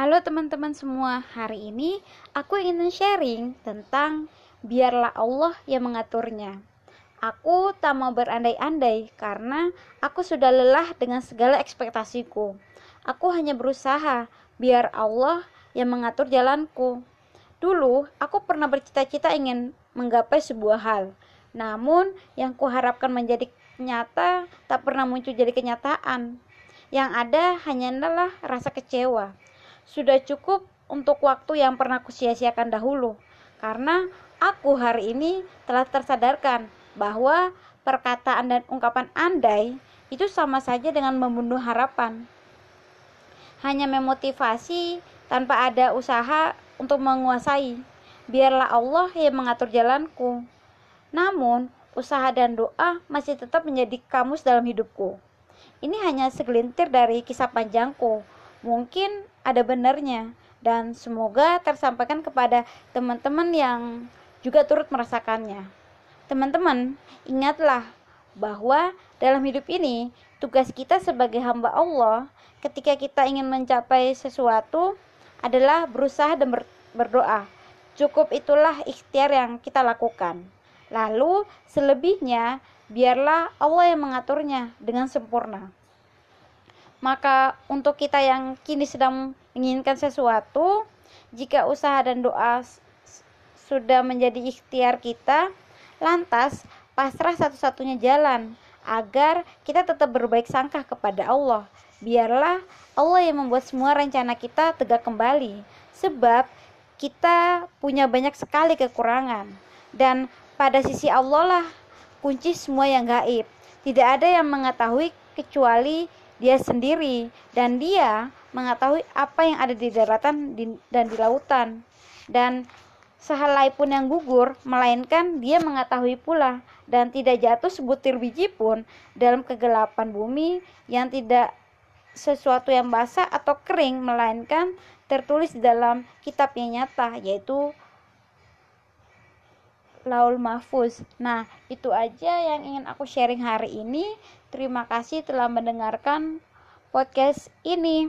Halo teman-teman semua, hari ini aku ingin sharing tentang biarlah Allah yang mengaturnya. Aku tak mau berandai-andai karena aku sudah lelah dengan segala ekspektasiku. Aku hanya berusaha biar Allah yang mengatur jalanku. Dulu, aku pernah bercita-cita ingin menggapai sebuah hal. Namun, yang kuharapkan menjadi nyata tak pernah muncul jadi kenyataan. Yang ada hanyalah rasa kecewa sudah cukup untuk waktu yang pernah kusia-siakan dahulu. Karena aku hari ini telah tersadarkan bahwa perkataan dan ungkapan andai itu sama saja dengan membunuh harapan. Hanya memotivasi tanpa ada usaha untuk menguasai. Biarlah Allah yang mengatur jalanku. Namun, usaha dan doa masih tetap menjadi kamus dalam hidupku. Ini hanya segelintir dari kisah panjangku mungkin ada benarnya dan semoga tersampaikan kepada teman-teman yang juga turut merasakannya. Teman-teman, ingatlah bahwa dalam hidup ini tugas kita sebagai hamba Allah ketika kita ingin mencapai sesuatu adalah berusaha dan berdoa. Cukup itulah ikhtiar yang kita lakukan. Lalu selebihnya biarlah Allah yang mengaturnya dengan sempurna. Maka untuk kita yang kini sedang menginginkan sesuatu, jika usaha dan doa sudah menjadi ikhtiar kita, lantas pasrah satu-satunya jalan agar kita tetap berbaik sangka kepada Allah. Biarlah Allah yang membuat semua rencana kita tegak kembali, sebab kita punya banyak sekali kekurangan, dan pada sisi Allah lah kunci semua yang gaib. Tidak ada yang mengetahui kecuali dia sendiri dan dia mengetahui apa yang ada di daratan dan di lautan. Dan sehelai pun yang gugur melainkan dia mengetahui pula dan tidak jatuh sebutir biji pun dalam kegelapan bumi yang tidak sesuatu yang basah atau kering melainkan tertulis dalam kitab yang nyata yaitu Laul Mahfuz. Nah, itu aja yang ingin aku sharing hari ini. Terima kasih telah mendengarkan podcast ini.